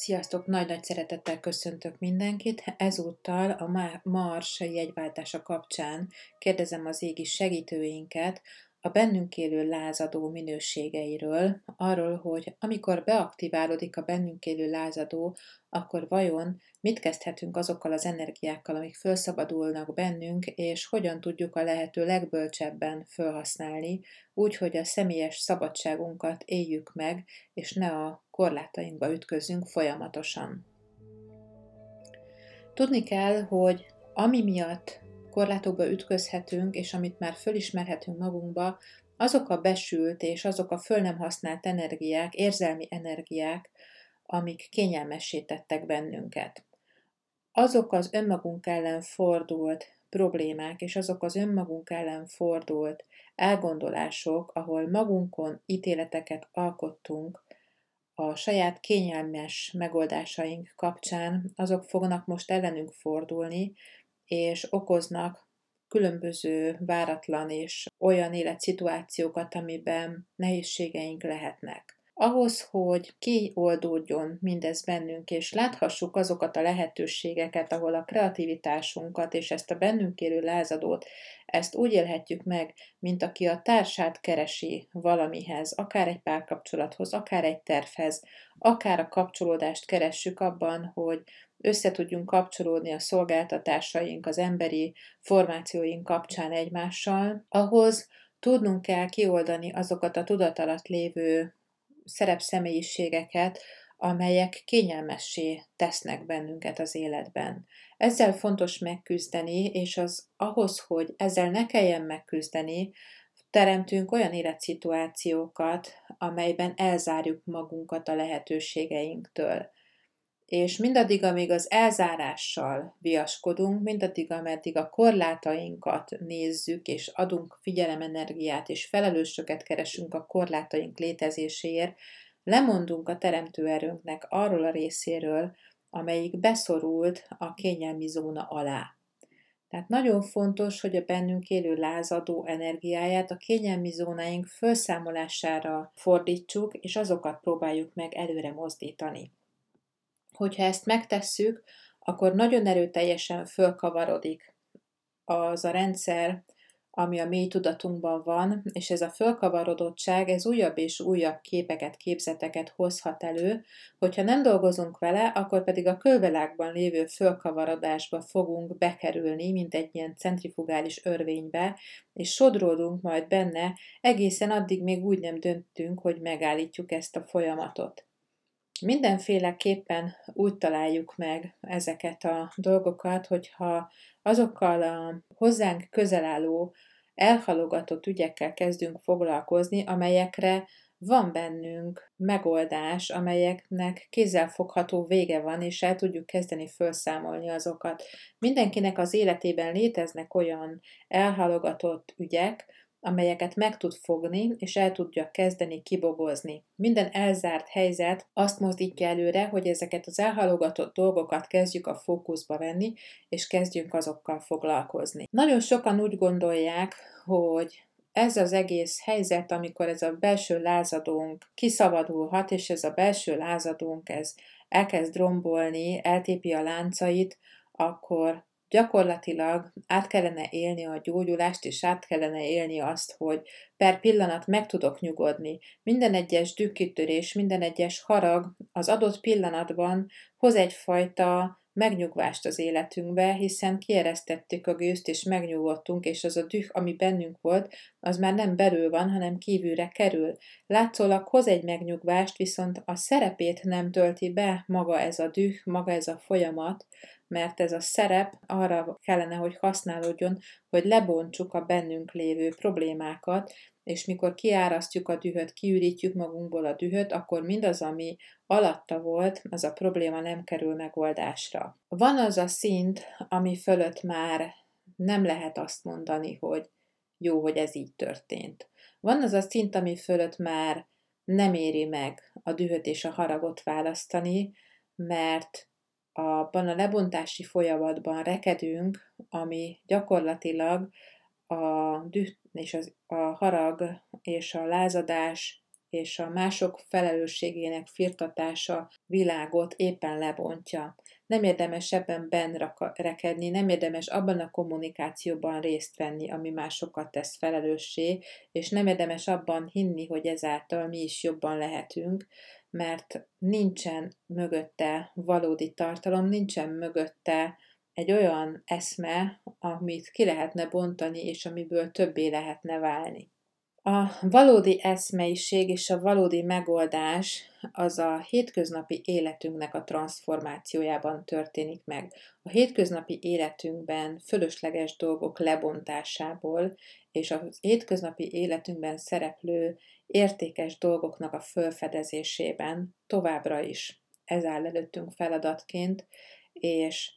Sziasztok! Nagy-nagy szeretettel köszöntök mindenkit. Ezúttal a Mars jegyváltása kapcsán kérdezem az égi segítőinket a bennünk élő lázadó minőségeiről, arról, hogy amikor beaktiválódik a bennünk élő lázadó, akkor vajon mit kezdhetünk azokkal az energiákkal, amik felszabadulnak bennünk, és hogyan tudjuk a lehető legbölcsebben felhasználni, úgy, hogy a személyes szabadságunkat éljük meg, és ne a korlátainkba ütközünk folyamatosan. Tudni kell, hogy ami miatt korlátokba ütközhetünk, és amit már fölismerhetünk magunkba, azok a besült és azok a föl nem használt energiák, érzelmi energiák, amik kényelmessé tettek bennünket. Azok az önmagunk ellen fordult problémák, és azok az önmagunk ellen fordult elgondolások, ahol magunkon ítéleteket alkottunk, a saját kényelmes megoldásaink kapcsán, azok fognak most ellenünk fordulni, és okoznak különböző váratlan és olyan életszituációkat, amiben nehézségeink lehetnek. Ahhoz, hogy kioldódjon mindez bennünk, és láthassuk azokat a lehetőségeket, ahol a kreativitásunkat és ezt a bennünk élő lázadót, ezt úgy élhetjük meg, mint aki a társát keresi valamihez, akár egy párkapcsolathoz, akár egy tervhez, akár a kapcsolódást keressük abban, hogy össze tudjunk kapcsolódni a szolgáltatásaink, az emberi formációink kapcsán egymással, ahhoz tudnunk kell kioldani azokat a tudat alatt lévő szerepszemélyiségeket, amelyek kényelmessé tesznek bennünket az életben. Ezzel fontos megküzdeni, és az ahhoz, hogy ezzel ne kelljen megküzdeni, teremtünk olyan életszituációkat, amelyben elzárjuk magunkat a lehetőségeinktől. És mindaddig, amíg az elzárással viaskodunk, mindaddig, ameddig a korlátainkat nézzük, és adunk figyelemenergiát, és felelősöket keresünk a korlátaink létezéséért, lemondunk a teremtő erőnknek arról a részéről, amelyik beszorult a kényelmi zóna alá. Tehát nagyon fontos, hogy a bennünk élő lázadó energiáját a kényelmi zónáink felszámolására fordítsuk, és azokat próbáljuk meg előre mozdítani. Hogyha ezt megtesszük, akkor nagyon erőteljesen fölkavarodik az a rendszer, ami a mély tudatunkban van, és ez a fölkavarodottság, ez újabb és újabb képeket, képzeteket hozhat elő, hogyha nem dolgozunk vele, akkor pedig a külvilágban lévő fölkavarodásba fogunk bekerülni, mint egy ilyen centrifugális örvénybe, és sodródunk majd benne, egészen addig még úgy nem döntünk, hogy megállítjuk ezt a folyamatot. Mindenféleképpen úgy találjuk meg ezeket a dolgokat, hogyha azokkal a hozzánk közel álló, elhalogatott ügyekkel kezdünk foglalkozni, amelyekre van bennünk megoldás, amelyeknek kézzelfogható vége van, és el tudjuk kezdeni felszámolni azokat. Mindenkinek az életében léteznek olyan elhalogatott ügyek, amelyeket meg tud fogni, és el tudja kezdeni kibogozni. Minden elzárt helyzet azt mozdítja előre, hogy ezeket az elhalogatott dolgokat kezdjük a fókuszba venni, és kezdjünk azokkal foglalkozni. Nagyon sokan úgy gondolják, hogy ez az egész helyzet, amikor ez a belső lázadónk kiszabadulhat, és ez a belső lázadónk ez elkezd rombolni, eltépi a láncait, akkor gyakorlatilag át kellene élni a gyógyulást, és át kellene élni azt, hogy per pillanat meg tudok nyugodni. Minden egyes dükkitörés, minden egyes harag az adott pillanatban hoz egyfajta megnyugvást az életünkbe, hiszen kieresztettük a gőzt, és megnyugodtunk, és az a düh, ami bennünk volt, az már nem belül van, hanem kívülre kerül. Látszólag hoz egy megnyugvást, viszont a szerepét nem tölti be maga ez a düh, maga ez a folyamat, mert ez a szerep arra kellene, hogy használódjon, hogy lebontsuk a bennünk lévő problémákat, és mikor kiárasztjuk a dühöt, kiürítjük magunkból a dühöt, akkor mindaz, ami alatta volt, az a probléma nem kerül megoldásra. Van az a szint, ami fölött már nem lehet azt mondani, hogy jó, hogy ez így történt. Van az a szint, ami fölött már nem éri meg a dühöt és a haragot választani, mert abban a lebontási folyamatban rekedünk, ami gyakorlatilag a düh és az, a harag és a lázadás és a mások felelősségének firtatása világot éppen lebontja. Nem érdemes ebben benrekedni, nem érdemes abban a kommunikációban részt venni, ami másokat tesz felelőssé, és nem érdemes abban hinni, hogy ezáltal mi is jobban lehetünk, mert nincsen mögötte valódi tartalom, nincsen mögötte egy olyan eszme, amit ki lehetne bontani, és amiből többé lehetne válni. A valódi eszmeiség és a valódi megoldás az a hétköznapi életünknek a transformációjában történik meg. A hétköznapi életünkben fölösleges dolgok lebontásából és a hétköznapi életünkben szereplő értékes dolgoknak a fölfedezésében továbbra is ez áll előttünk feladatként, és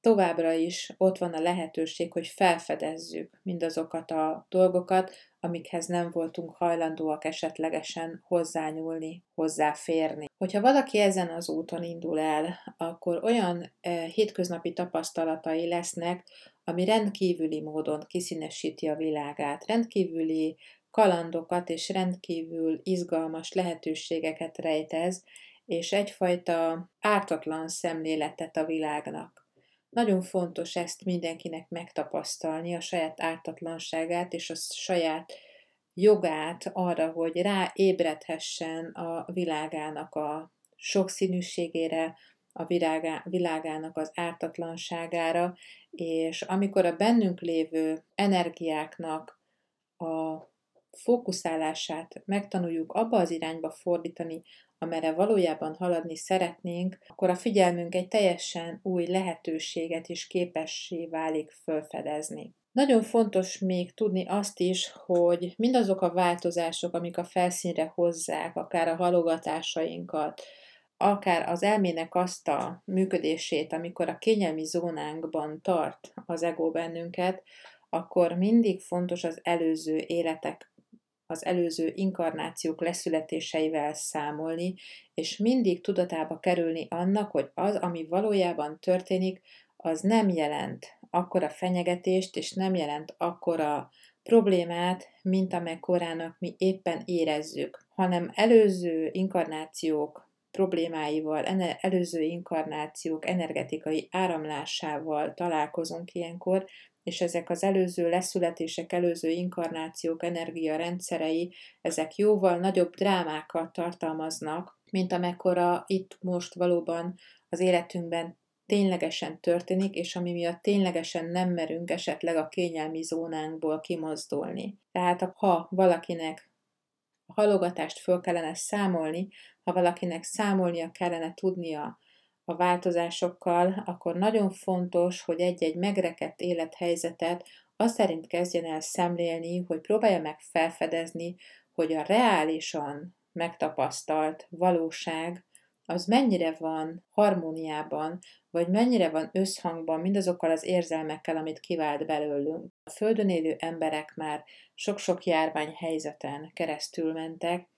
továbbra is ott van a lehetőség, hogy felfedezzük mindazokat a dolgokat, amikhez nem voltunk hajlandóak esetlegesen hozzányúlni, hozzáférni. Hogyha valaki ezen az úton indul el, akkor olyan e, hétköznapi tapasztalatai lesznek, ami rendkívüli módon kiszínesíti a világát, rendkívüli kalandokat és rendkívül izgalmas lehetőségeket rejtez, és egyfajta ártatlan szemléletet a világnak. Nagyon fontos ezt mindenkinek megtapasztalni, a saját ártatlanságát és a saját jogát arra, hogy ráébredhessen a világának a sokszínűségére, a világá, világának az ártatlanságára, és amikor a bennünk lévő energiáknak a fókuszálását megtanuljuk abba az irányba fordítani, amerre valójában haladni szeretnénk, akkor a figyelmünk egy teljesen új lehetőséget is képessé válik fölfedezni. Nagyon fontos még tudni azt is, hogy mindazok a változások, amik a felszínre hozzák, akár a halogatásainkat, akár az elmének azt a működését, amikor a kényelmi zónánkban tart az ego bennünket, akkor mindig fontos az előző életek az előző inkarnációk leszületéseivel számolni, és mindig tudatába kerülni annak, hogy az, ami valójában történik, az nem jelent akkora fenyegetést, és nem jelent akkora problémát, mint amekkorának mi éppen érezzük, hanem előző inkarnációk problémáival, előző inkarnációk energetikai áramlásával találkozunk ilyenkor, és ezek az előző leszületések, előző inkarnációk energiarendszerei, ezek jóval nagyobb drámákat tartalmaznak, mint amekkora itt most valóban az életünkben ténylegesen történik, és ami miatt ténylegesen nem merünk esetleg a kényelmi zónánkból kimozdulni. Tehát ha valakinek a halogatást föl kellene számolni, ha valakinek számolnia kellene tudnia a változásokkal, akkor nagyon fontos, hogy egy-egy megrekedt élethelyzetet azt szerint kezdjen el szemlélni, hogy próbálja meg felfedezni, hogy a reálisan megtapasztalt valóság az mennyire van harmóniában, vagy mennyire van összhangban mindazokkal az érzelmekkel, amit kivált belőlünk. A Földön élő emberek már sok-sok járványhelyzeten keresztül mentek,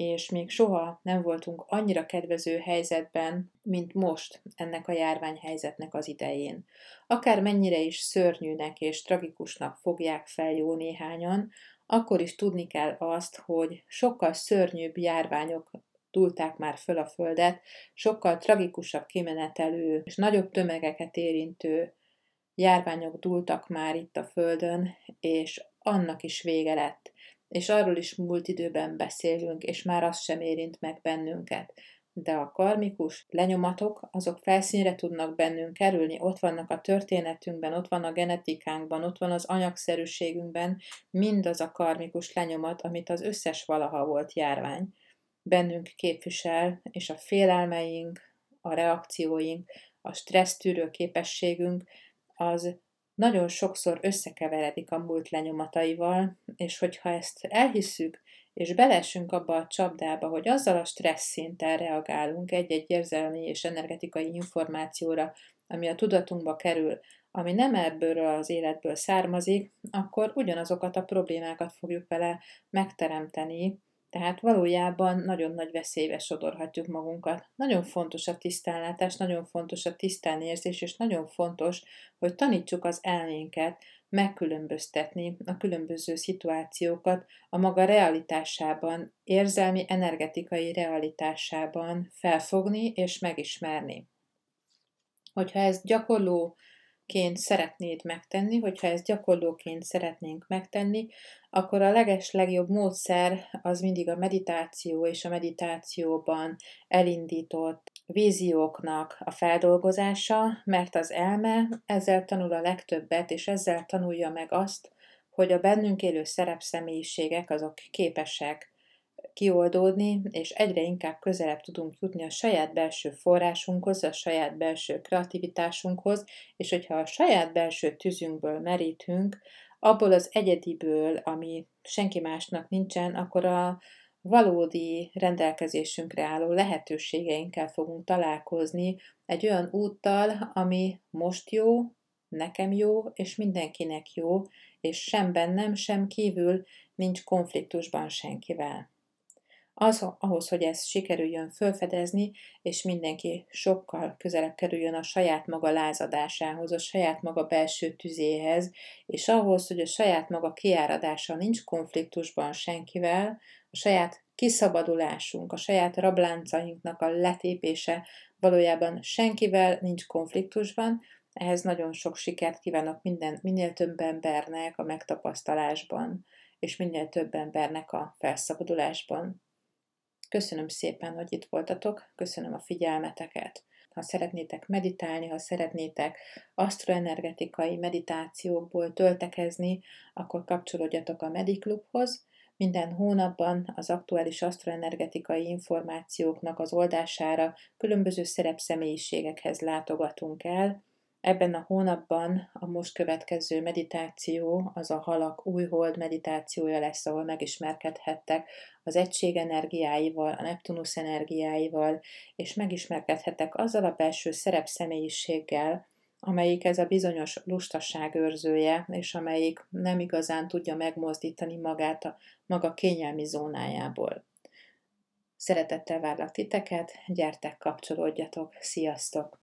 és még soha nem voltunk annyira kedvező helyzetben, mint most ennek a járványhelyzetnek az idején. Akár mennyire is szörnyűnek és tragikusnak fogják fel jó néhányan, akkor is tudni kell azt, hogy sokkal szörnyűbb járványok túlták már föl a földet, sokkal tragikusabb kimenetelő és nagyobb tömegeket érintő járványok dúltak már itt a földön, és annak is vége lett és arról is múlt időben beszélünk, és már az sem érint meg bennünket. De a karmikus lenyomatok, azok felszínre tudnak bennünk kerülni, ott vannak a történetünkben, ott van a genetikánkban, ott van az anyagszerűségünkben, mindaz a karmikus lenyomat, amit az összes valaha volt járvány bennünk képvisel, és a félelmeink, a reakcióink, a stressztűrő képességünk, az nagyon sokszor összekeveredik a múlt lenyomataival, és hogyha ezt elhisszük, és belessünk abba a csapdába, hogy azzal a stressz szinten reagálunk egy-egy érzelmi és energetikai információra, ami a tudatunkba kerül, ami nem ebből az életből származik, akkor ugyanazokat a problémákat fogjuk vele megteremteni, tehát valójában nagyon nagy veszélybe sodorhatjuk magunkat. Nagyon fontos a tisztánlátás, nagyon fontos a tisztánérzés, és nagyon fontos, hogy tanítsuk az elménket, megkülönböztetni a különböző szituációkat a maga realitásában, érzelmi, energetikai realitásában felfogni és megismerni. Hogyha ezt gyakorlóként szeretnéd megtenni, hogyha ezt gyakorlóként szeretnénk megtenni, akkor a leges legjobb módszer az mindig a meditáció és a meditációban elindított vízióknak a feldolgozása, mert az elme ezzel tanul a legtöbbet, és ezzel tanulja meg azt, hogy a bennünk élő szerepszemélyiségek azok képesek kioldódni, és egyre inkább közelebb tudunk jutni a saját belső forrásunkhoz, a saját belső kreativitásunkhoz, és hogyha a saját belső tüzünkből merítünk, abból az egyediből, ami senki másnak nincsen, akkor a valódi rendelkezésünkre álló lehetőségeinkkel fogunk találkozni egy olyan úttal, ami most jó, nekem jó, és mindenkinek jó, és sem bennem, sem kívül nincs konfliktusban senkivel. Az, ahhoz, hogy ezt sikerüljön fölfedezni, és mindenki sokkal közelebb kerüljön a saját maga lázadásához, a saját maga belső tüzéhez, és ahhoz, hogy a saját maga kiáradása nincs konfliktusban senkivel, a saját kiszabadulásunk, a saját rabláncainknak a letépése valójában senkivel nincs konfliktusban, ehhez nagyon sok sikert kívánok minden, minél több embernek a megtapasztalásban, és minél több embernek a felszabadulásban. Köszönöm szépen, hogy itt voltatok, köszönöm a figyelmeteket. Ha szeretnétek meditálni, ha szeretnétek asztroenergetikai meditációkból töltekezni, akkor kapcsolódjatok a Mediklubhoz. Minden hónapban az aktuális asztroenergetikai információknak az oldására különböző szerepszemélyiségekhez látogatunk el, Ebben a hónapban a most következő meditáció, az a halak újhold meditációja lesz, ahol megismerkedhettek az egység energiáival, a Neptunusz energiáival, és megismerkedhettek azzal a belső szerepszemélyiséggel, amelyik ez a bizonyos lustaság őrzője, és amelyik nem igazán tudja megmozdítani magát a maga kényelmi zónájából. Szeretettel várlak titeket, gyertek, kapcsolódjatok, sziasztok!